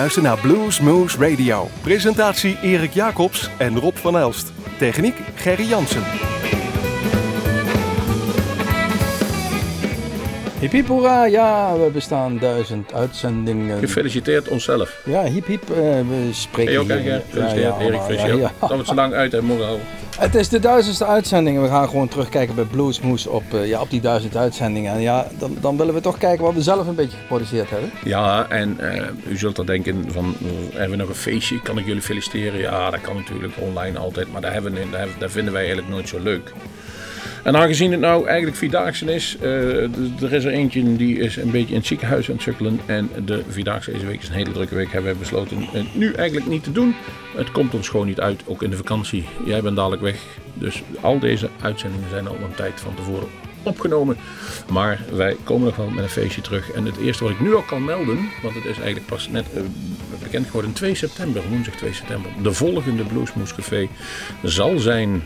Luistert naar Blues Moose Radio. Presentatie Erik Jacobs en Rob van Elst. Techniek Gerry Jansen. Hip hip hoera, ja, we bestaan duizend uitzendingen. Gefeliciteerd onszelf. Ja, hip hip, uh, we spreken Hey, ook hier-. Gefeliciteerd, Erik. ja, ja. Dat we het zo lang uit hebben mogen houden. Het is de duizendste uitzending en we gaan gewoon terugkijken bij Bluesmoes op, eh, ja, op die duizend uitzendingen. En ja, dan, dan willen we toch kijken wat we zelf een beetje geproduceerd hebben. Ja, en eh, u zult dan denken van, eh, hebben we nog een feestje? Kan ik jullie feliciteren? Ja, dat kan natuurlijk online altijd, maar daar, hebben we, daar vinden wij eigenlijk nooit zo leuk. En aangezien het nou eigenlijk Vierdaagse is, eh, er is er eentje die is een beetje in het ziekenhuis aan het sukkelen. En de Vierdaagse deze week is een hele drukke week, hebben we besloten het nu eigenlijk niet te doen. Het komt ons gewoon niet uit, ook in de vakantie. Jij bent dadelijk weg, dus al deze uitzendingen zijn al een tijd van tevoren opgenomen. Maar wij komen nog wel met een feestje terug. En het eerste wat ik nu al kan melden, want het is eigenlijk pas net eh, bekend geworden, 2 september, woensdag 2 september. De volgende Bluesmoes Café zal zijn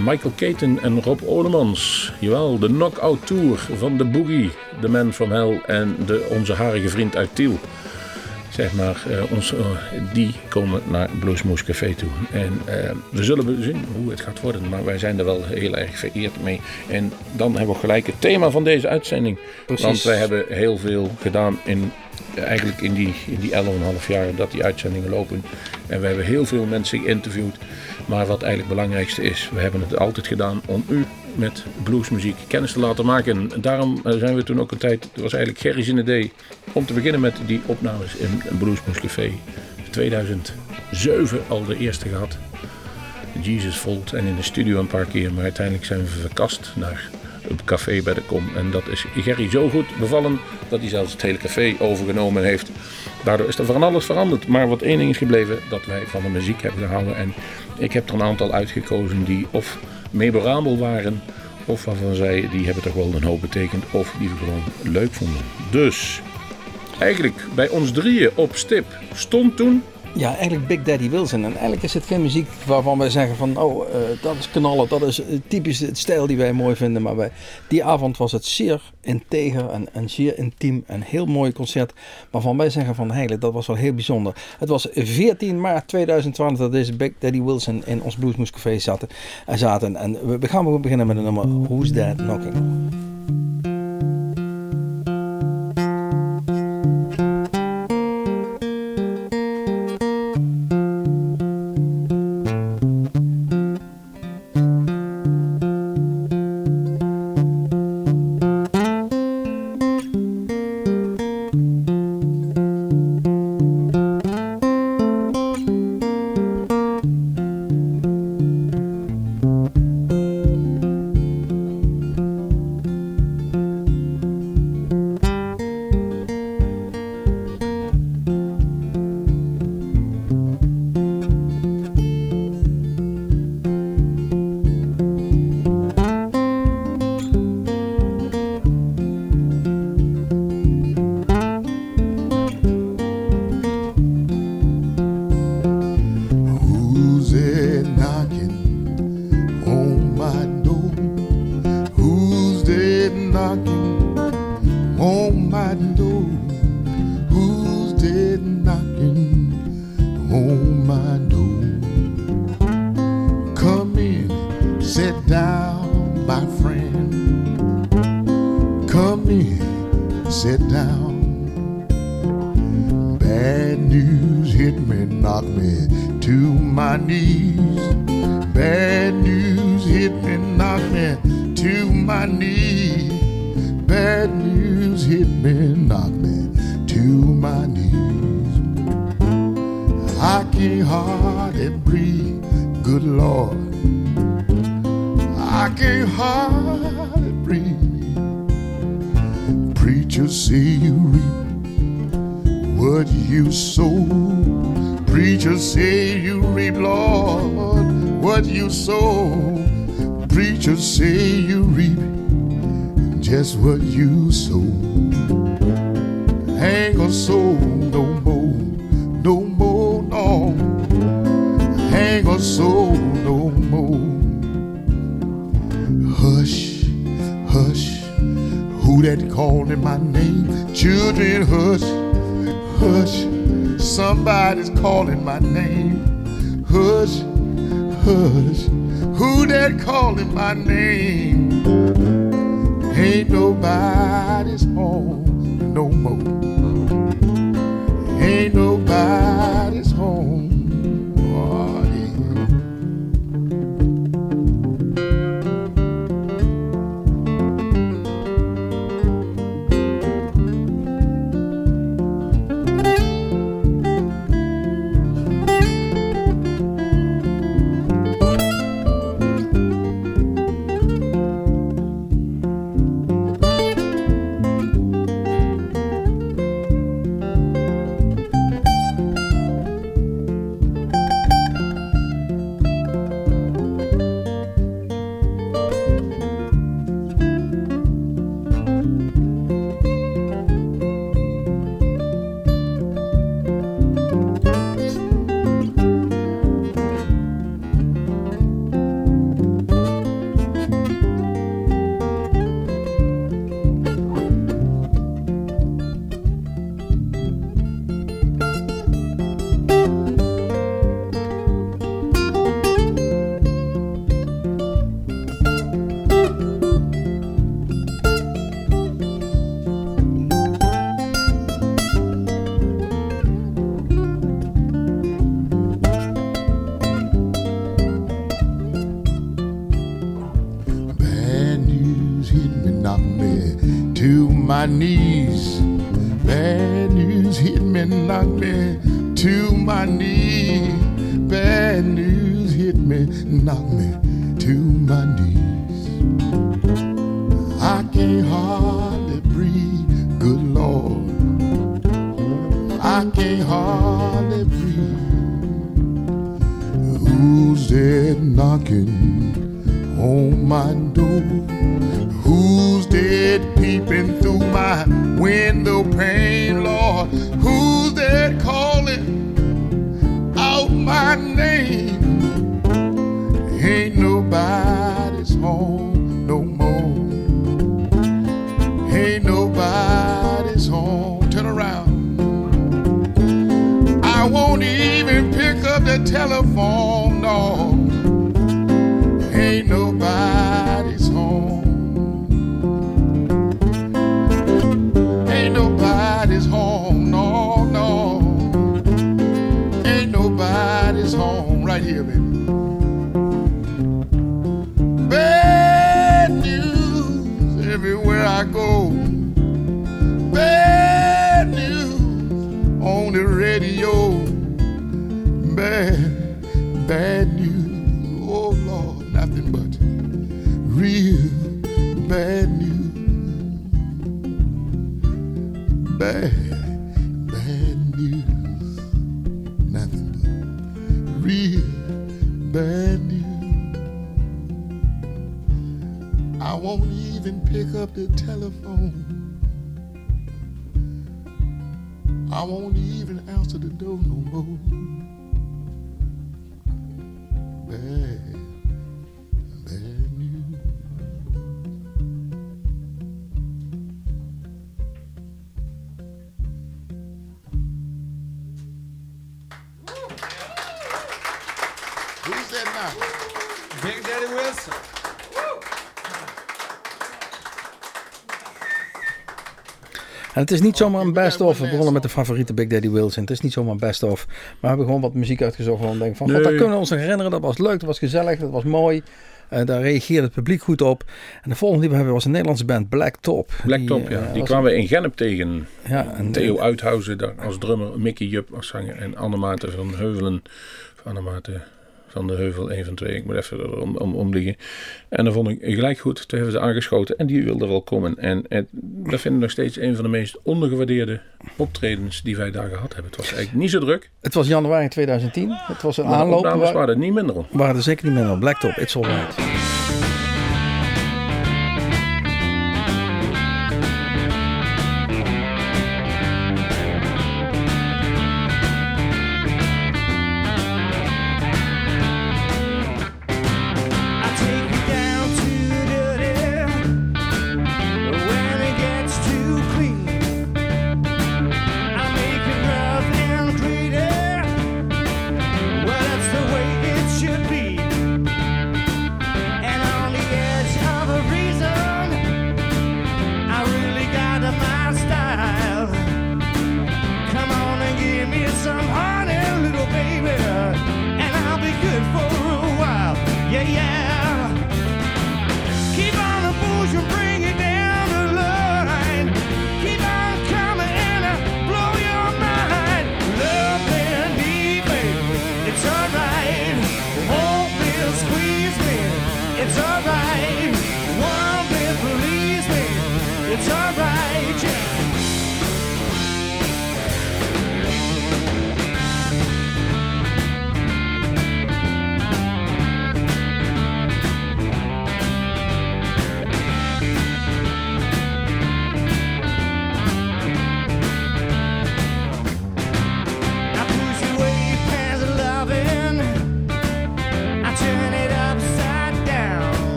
Michael Caton en Rob Olemans. Jawel, de Knockout Tour van de Boogie, The Man from Hell en de, onze harige vriend uit Tiel. Zeg maar, eh, ons, eh, die komen naar Bluesmoes Café toe. En eh, we zullen zien hoe het gaat worden, maar wij zijn er wel heel erg vereerd mee. En dan hebben we gelijk het thema van deze uitzending. Precies. Want wij hebben heel veel gedaan in, eigenlijk in die, in die 11,5 jaar dat die uitzendingen lopen. En we hebben heel veel mensen geïnterviewd. Maar wat eigenlijk het belangrijkste is, we hebben het altijd gedaan om u met bluesmuziek kennis te laten maken. En daarom eh, zijn we toen ook een tijd, het was eigenlijk Gerry's idee, om te beginnen met die opnames in een Bluesmoes Café. 2007 al de eerste gehad. Jesus Volt en in de studio een paar keer. Maar uiteindelijk zijn we verkast naar het café bij de Kom. En dat is Gerry zo goed bevallen dat hij zelfs het hele café overgenomen heeft. Daardoor is er van alles veranderd. Maar wat één ding is gebleven, dat wij van de muziek hebben gehouden. En ik heb er een aantal uitgekozen die of memorabel waren... of waarvan zij, die hebben toch wel een hoop betekend... of die we gewoon leuk vonden. Dus, eigenlijk bij ons drieën op stip stond toen... Ja, eigenlijk Big Daddy Wilson. En eigenlijk is het geen muziek waarvan wij zeggen van, oh, eh, dat is knallen, dat is eh, typisch het stijl die wij mooi vinden. Maar bij die avond was het zeer integer en, zeer intiem. Een heel mooi concert waarvan wij zeggen van, eigenlijk, dat was wel heel bijzonder. Het was 14 maart 2012 dat deze Big Daddy Wilson in ons Bluesmoes Café zaten. En, zaten. en we, gaan beginnen met een nummer Who's That Knocking. Children, hush, Hush, somebody's calling my name. Hush, hush, who that calling my name? Ain't nobody's home no more. Ain't nobody's home. My knees. Bad news hit me, knocked me to my knees. Bad news hit me, knocked me to my knees. I can't hardly breathe, good Lord. I can't hardly breathe. Who's there knocking on my door? Who's dead peeping through my window pane, Lord? Who's there calling out my name? Ain't nobody's home no more. Ain't nobody's home. Turn around. I won't even pick up the telephone, no. Go. Bad news on the radio. Bad, bad up the telephone. I won't even answer the door no more. En het is niet zomaar een best-of. We begonnen met de favoriete Big Daddy Wilson. Het is niet zomaar een best-of. Maar we hebben gewoon wat muziek uitgezocht. Van denk van, god, Nee. dat kunnen we ons herinneren. Dat was leuk, dat was gezellig, dat was mooi. Eh, daar reageerde het publiek goed op. En de volgende die we hebben was een Nederlandse band, Black Top. Black Die, Top, eh, ja. Die was- kwamen we in Gennep tegen. Ja, en Theo Uithuizen daar als drummer, Mickey Jup als zanger en Annemaate van Heuvelen. Of Annemaate van de Heuvel, een van twee. Ik moet even er om, om, om liggen. En dat vond ik gelijk goed. Toen hebben ze aangeschoten en die wilde wel komen. En, en dat vind ik nog steeds een van de meest ondergewaardeerde optredens die wij daar gehad hebben. Het was eigenlijk niet zo druk. Het was januari 2010. Het was een Maar aanloop. We waren er niet minder om. waren er zeker niet meer op. Black Top, It's Alright.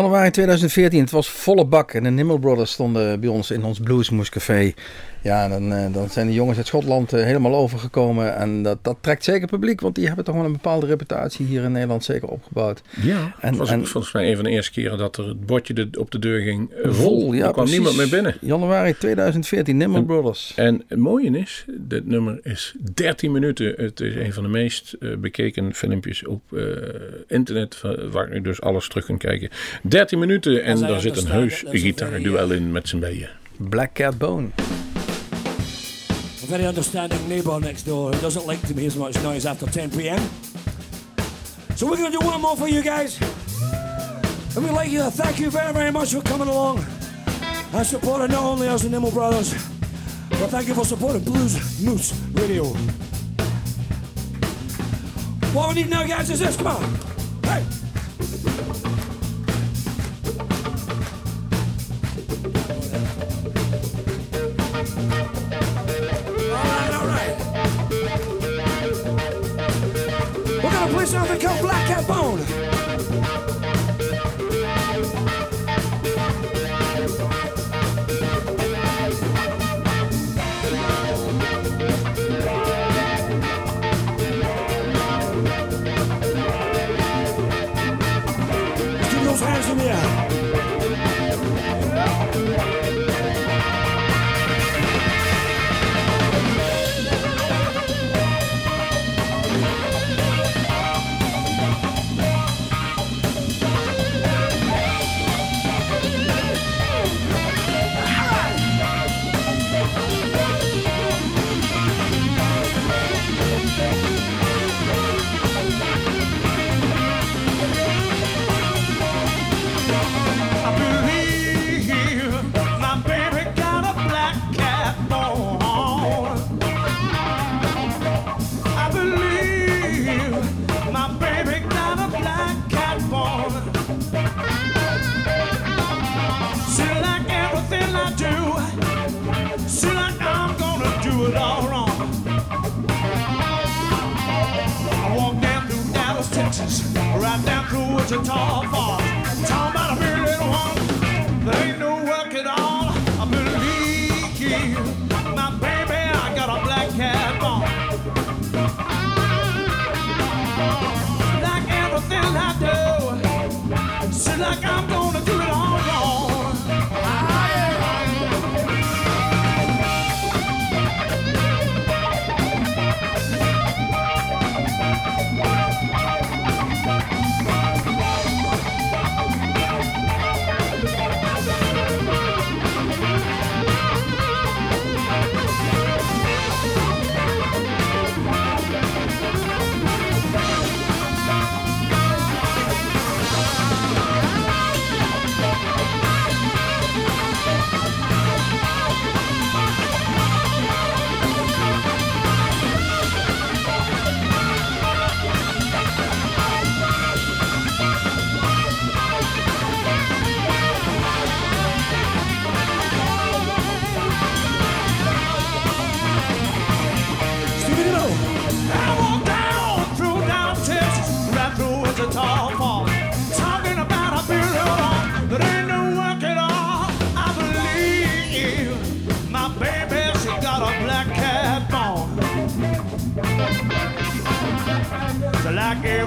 Januari 2014, het was volle bak en de Nimble Brothers stonden bij ons in ons Bluesmoes Café. Ja, dan, eh, dan zijn de jongens uit Schotland eh, helemaal overgekomen en dat, dat trekt zeker publiek, want die hebben toch wel een bepaalde reputatie hier in Nederland zeker opgebouwd. Ja, En- het was en- volgens mij een van de eerste keren dat er het bordje de- op de deur ging vol. Vol, ja, er kwam precies. niemand meer binnen. Januari 2014, Nimble Brothers. En het mooie is, dit nummer is 13 minuten. Het is een van de meest eh, bekeken filmpjes op eh, internet, waar je dus alles terug kunt kijken. 13 minuten en daar zit een heus gitaarduel in met z'n tweeën. Black Cat Bone. Very understanding neighbour next door who doesn't like to make as much noise after 10 p.m. So we're going to do one more for you guys. And we'd like you to thank you very, very much for coming along and supporting not only us, the Nimble Brothers, but thank you for supporting Blues Moose Radio. What we need now, guys, is this. Come on. Gonna play something called Black Cat Bone. Wichita Falls.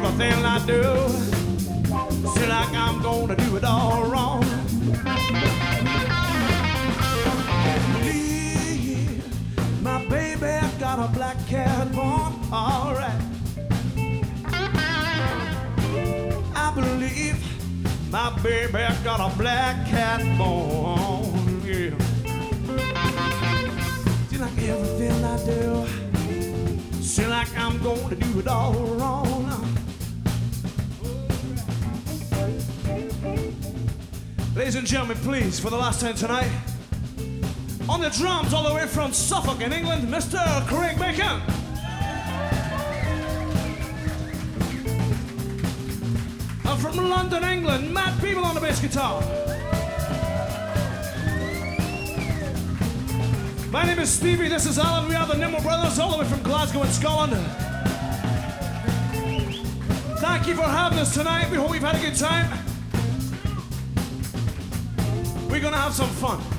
Everything I do. Feel like I'm gonna do it all wrong. Believe my baby got a black cat born, alright. I believe my baby got a black cat born, yeah. Feel like everything I do. Feel like I'm gonna do it all wrong. Ladies and gentlemen, please, for the last time tonight, on the drums all the way from Suffolk in England, Mr. Craig Bacon. And from London, England, Matt People on the bass guitar. My name is Stevie, this is Alan, we are the Nimble Brothers, all the way from Glasgow in Scotland. Thank you for having us tonight, we hope we've had a good time. We're gonna have some fun.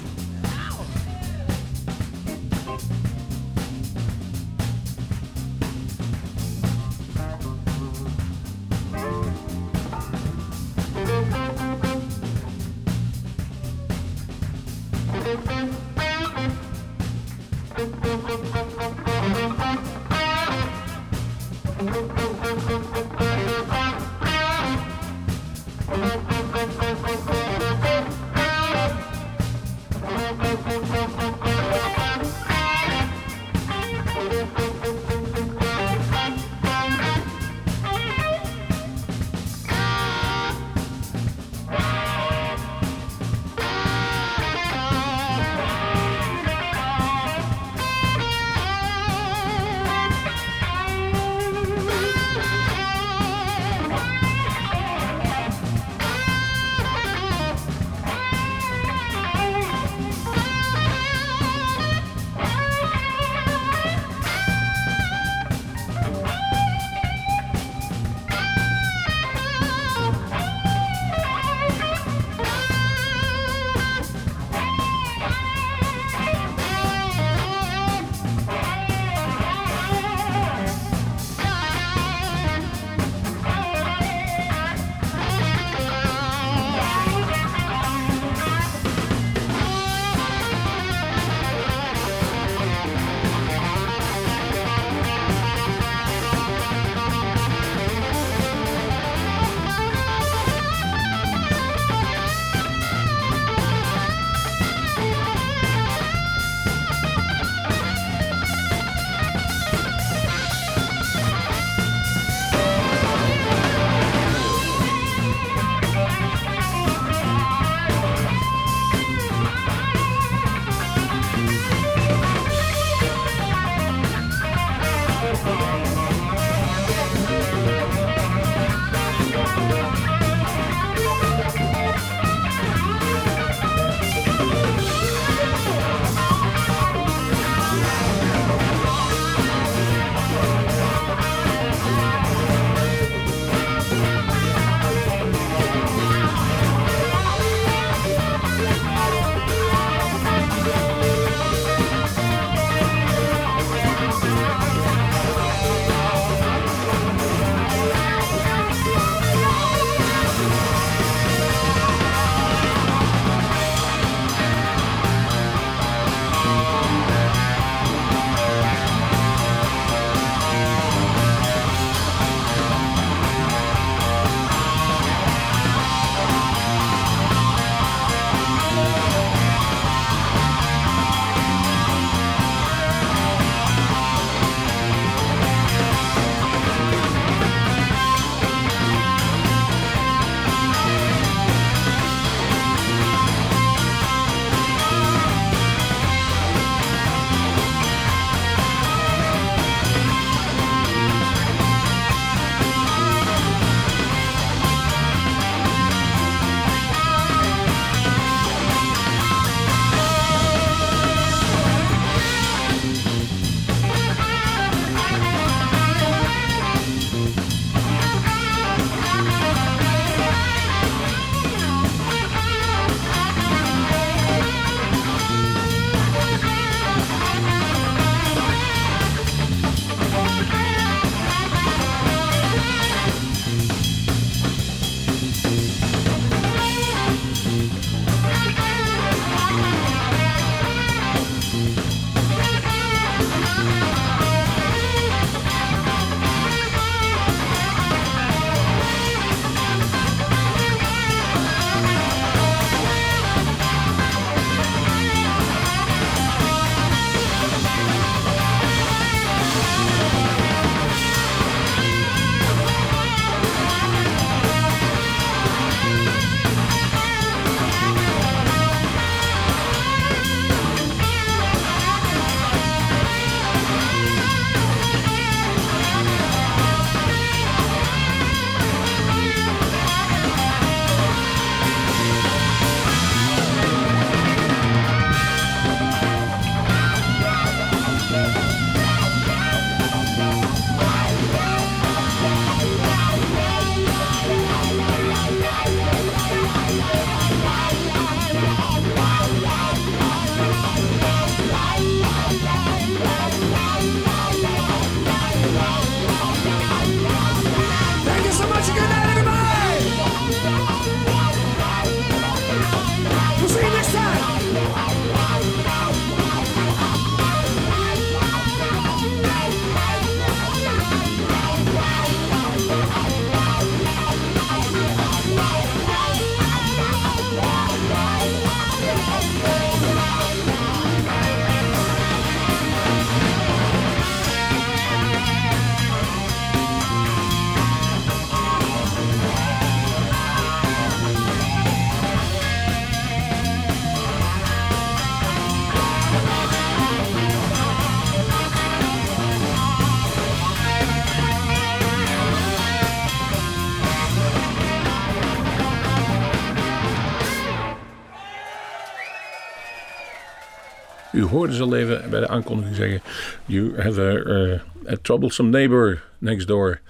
U hoorde ze al even bij de aankondiging zeggen: You have a, uh, a troublesome neighbor next door.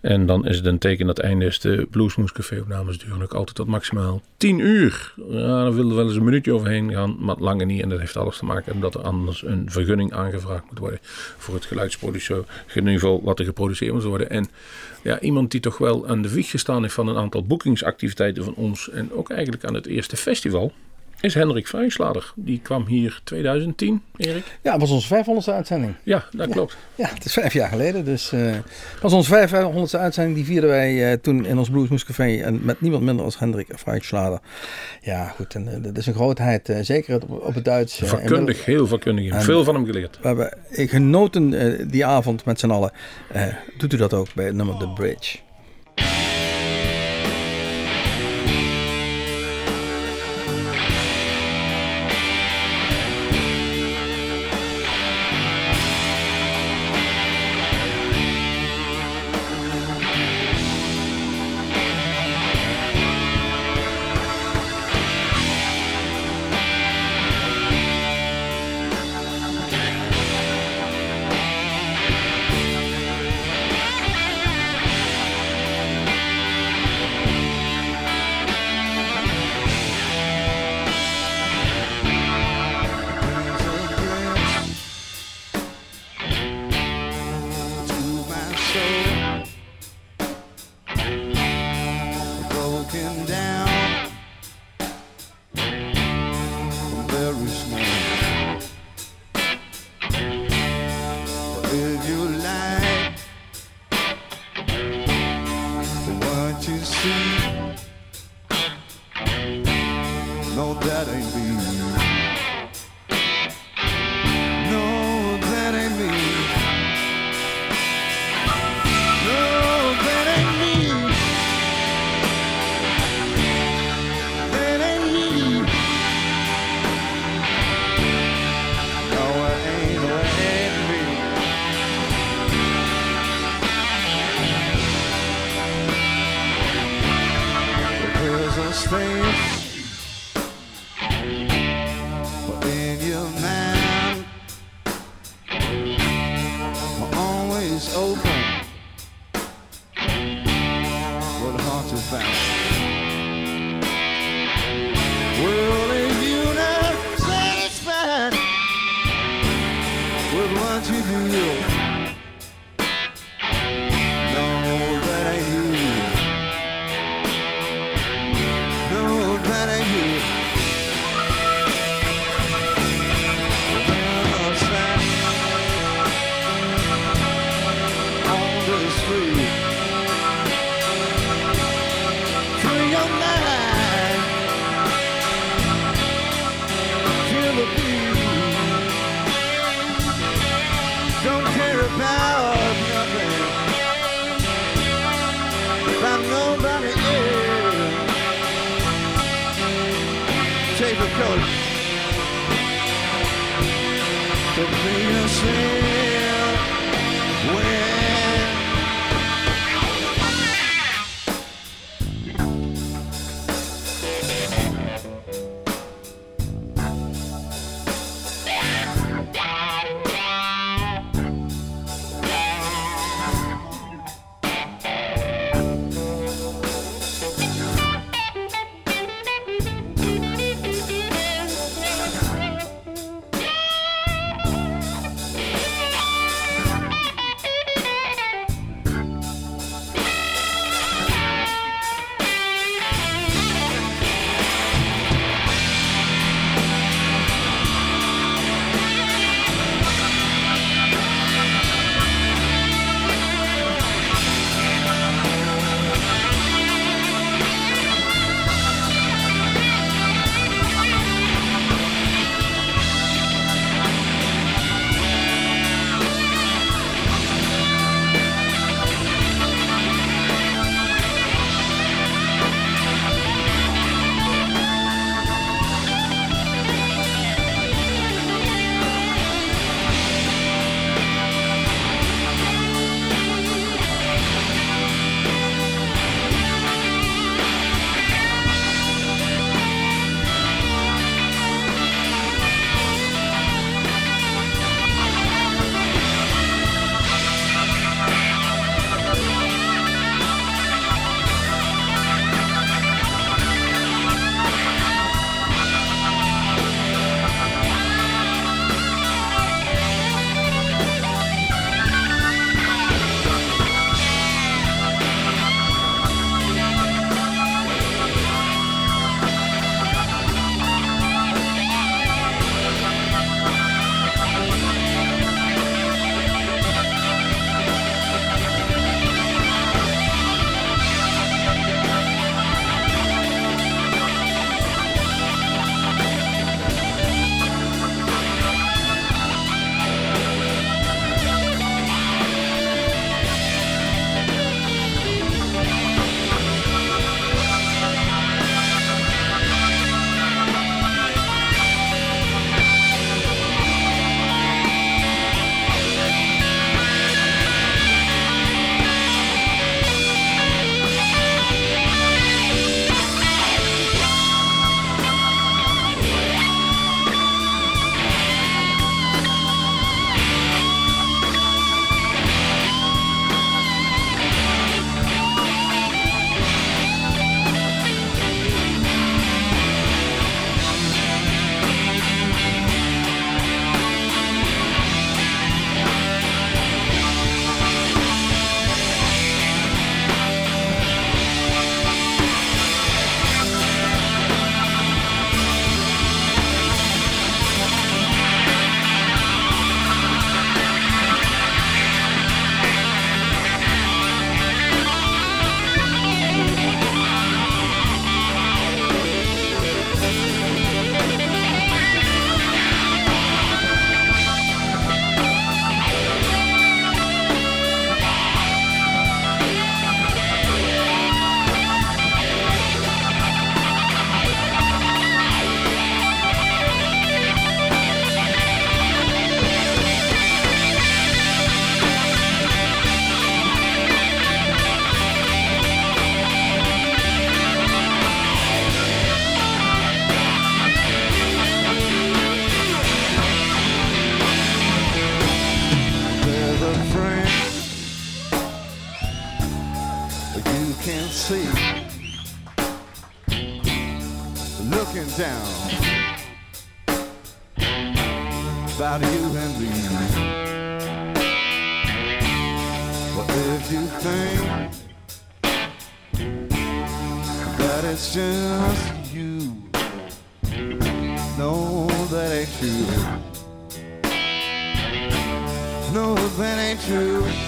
En dan is het een teken dat einde is. De Bluesmoes Café opnames duren ook altijd tot maximaal 10 uur. Ja, dan wil er wel eens een minuutje overheen gaan, maar langer niet. En dat heeft alles te maken omdat er anders een vergunning aangevraagd moet worden voor het geluidsproductieniveau wat er geproduceerd moet worden. En ja, iemand die toch wel aan de wieg gestaan heeft van een aantal boekingsactiviteiten van ons en ook eigenlijk aan het eerste festival is Hendrik Vrijslader. Die kwam hier 2010, Erik. Ja, het was onze 500ste uitzending. Ja, dat klopt. Ja, het is vijf jaar geleden. Dus eh, het was onze 500ste uitzending. Die vierden wij eh, toen in ons Bluesmoes Café. En met niemand minder als Hendrik Vrijslader. Ja, goed. En, eh, dat is een grootheid. zeker op, op het Duits. Vakkundig, heel vakkundig. En- Veel van hem geleerd. We hebben genoten die avond met z'n allen. Doet u dat ook bij het nummer The Bridge? can't see. Looking down about you and me. But if you think that it's just you, no, that ain't true. No, that ain't true.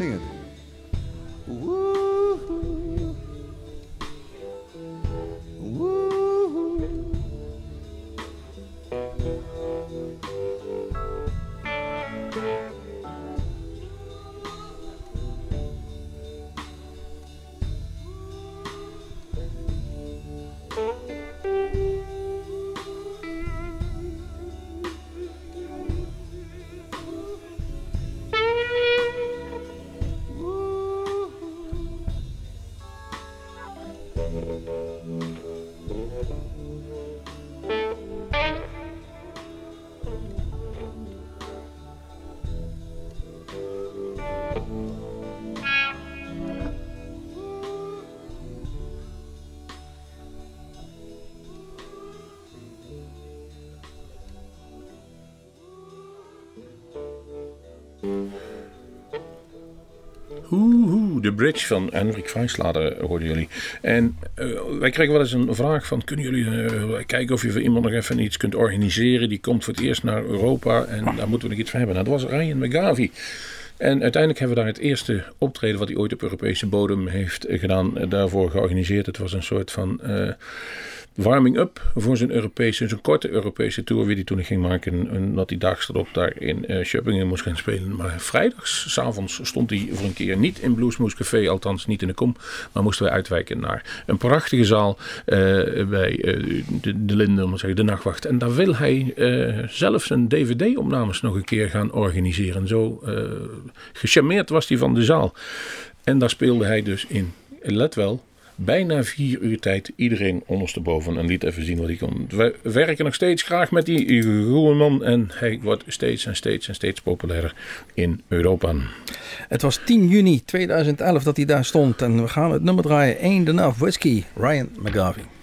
Sing it. De bridge van Henrik Vrijslader hoorden jullie. En eh, wij krijgen wel eens een vraag van... kunnen jullie eh, kijken of je voor iemand nog even iets kunt organiseren... die komt voor het eerst naar Europa en daar moeten we nog iets van hebben. Nou, dat was Ryan McGavie. En uiteindelijk hebben we daar het eerste optreden... wat hij ooit op Europese bodem heeft eh, gedaan... daarvoor georganiseerd. Het was een soort van... eh, warming-up voor zijn Europese, zijn korte Europese tour, wie hij toen ging maken. En dat hij daags erop daar in uh, Schöppingen moest gaan spelen. Maar vrijdags, s'avonds, stond hij voor een keer niet in Bluesmoes Café, althans niet in de kom. Maar moesten wij uitwijken naar een prachtige zaal uh, bij uh, de, de Linde, om zeggen, de Nachtwacht. En daar wil hij zelfs een DVD-opnames nog een keer gaan organiseren. Zo gecharmeerd was hij van de zaal. En daar speelde hij dus in, let wel, bijna vier uur tijd iedereen ondersteboven en liet even zien wat hij kon. We werken nog steeds graag met die goede man en hij wordt steeds en steeds en steeds populairder in Europa. Het was 10 juni 2011 dat hij daar stond en we gaan het nummer draaien. Ain't Enough Whiskey, Ryan McGarvey.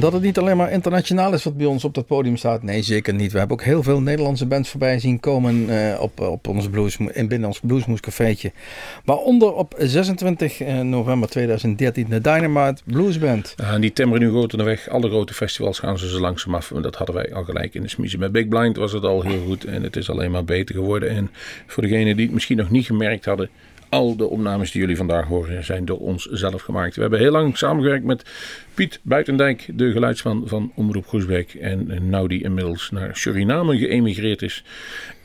Dat het niet alleen maar internationaal is wat bij ons op dat podium staat. Nee, zeker niet. We hebben ook heel veel Nederlandse bands voorbij zien komen eh, op, op ons blues, in binnen ons Bluesmoes cafeetje. Waaronder op 26 eh, november 2013 de Dynamite Blues Band. Die timmeren nu grote weg. Alle grote festivals gaan ze zo langzaam af. En dat hadden wij al gelijk in de smiezen. Met Big Blind was het al heel goed. En het is alleen maar beter geworden. En voor degenen die het misschien nog niet gemerkt hadden. Al de opnames die jullie vandaag horen zijn door ons zelf gemaakt. We hebben heel lang samengewerkt met Piet Buitendijk, de geluidsman van Omroep Groesbeek. En eh, nou inmiddels naar Suriname geëmigreerd is,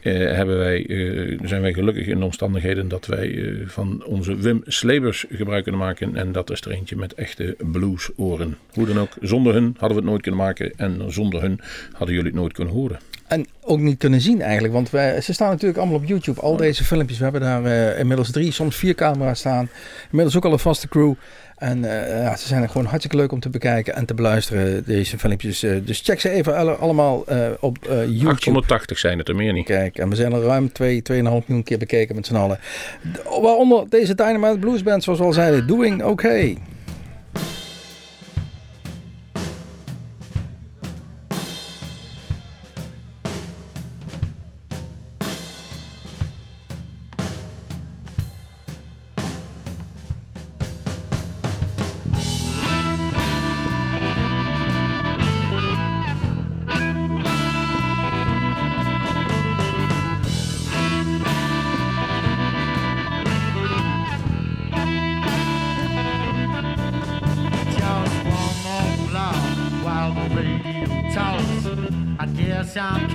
eh, hebben wij, eh, zijn wij gelukkig in de omstandigheden dat wij eh, van onze Wim Slebers gebruik kunnen maken. En dat is er eentje met echte bluesoren. Hoe dan ook, zonder hun hadden we het nooit kunnen maken. En zonder hun hadden jullie het nooit kunnen horen. En ook niet kunnen zien eigenlijk, want wij, ze staan natuurlijk allemaal op YouTube. Al deze filmpjes, we hebben daar eh, inmiddels drie, soms vier camera's staan. Inmiddels ook al een vaste crew. En eh, ja, ze zijn er gewoon hartstikke leuk om te bekijken en te beluisteren, deze filmpjes. Eh, dus check ze even alle- allemaal op YouTube. 880 zijn het er meer niet. Kijk, en we zijn er ruim 2, 2,5 miljoen keer bekeken met z'n allen. Waaronder deze Dynamite Blues Band, zoals we al zeiden, Doing Okay. I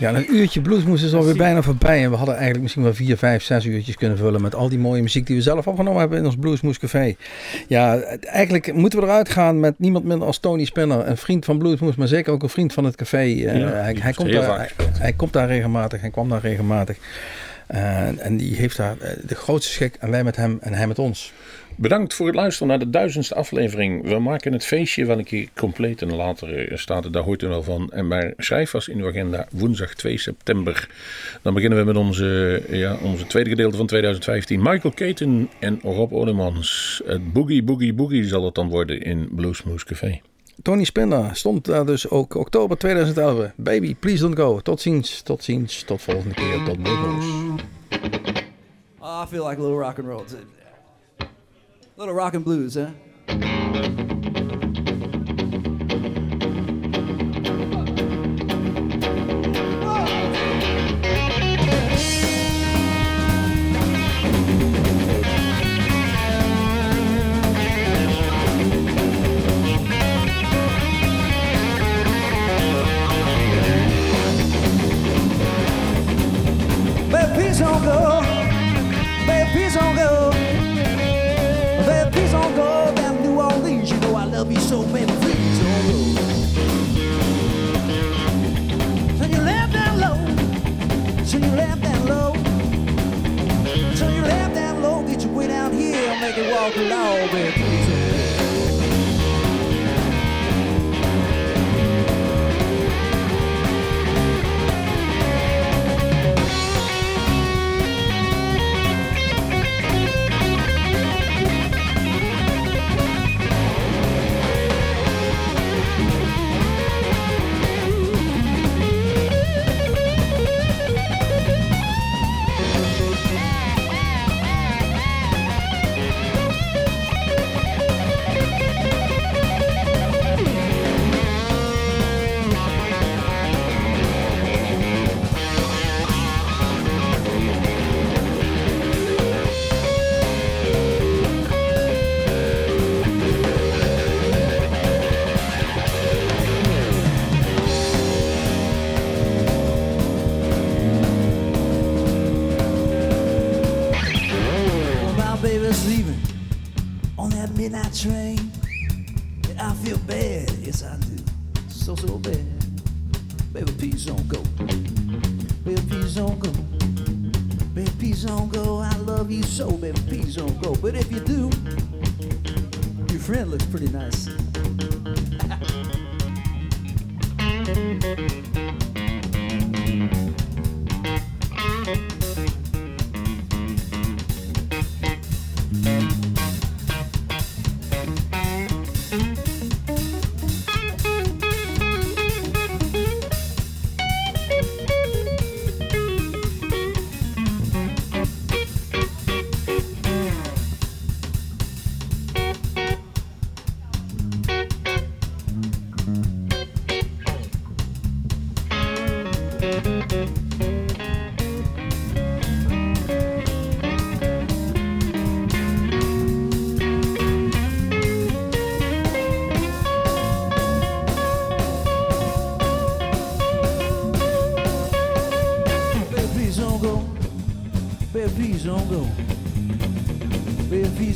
Ja, en een uurtje bluesmoes is alweer bijna voorbij. En we hadden eigenlijk misschien wel vier, vijf, zes uurtjes kunnen vullen met al die mooie muziek die we zelf opgenomen hebben in ons Bluesmoes Café. Ja, eigenlijk moeten we eruit gaan met niemand minder als Tony Spinner. Een vriend van Bluesmoes, maar zeker ook een vriend van het café. Eh, hij, hij, komt daar, hij, komt daar regelmatig, hij kwam daar regelmatig. En, en die heeft daar eh, de grootste schik. En wij met hem en hij met ons. Bedankt voor het luisteren naar de duizendste aflevering. We maken het feestje wel een keer compleet en later eh, staat het, daar hoort u wel van. En maar schrijf vast in uw agenda woensdag 2 september. Dan beginnen we met onze, ja, onze tweede gedeelte van 2015. Michael Caton en Rob Olemans. Het Boogie Boogie Boogie zal het dan worden in Bluesmoose Café. Tony Spinner stond daar dus ook oktober 2011. Baby, please don't go. Tot ziens, tot ziens, tot volgende keer, tot Bluesmoes. Oh, I feel like a little rock and roll. Little rock and blues, huh?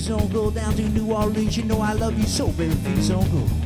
Don't go down to New Orleans. You know I love you so, baby, please don't go.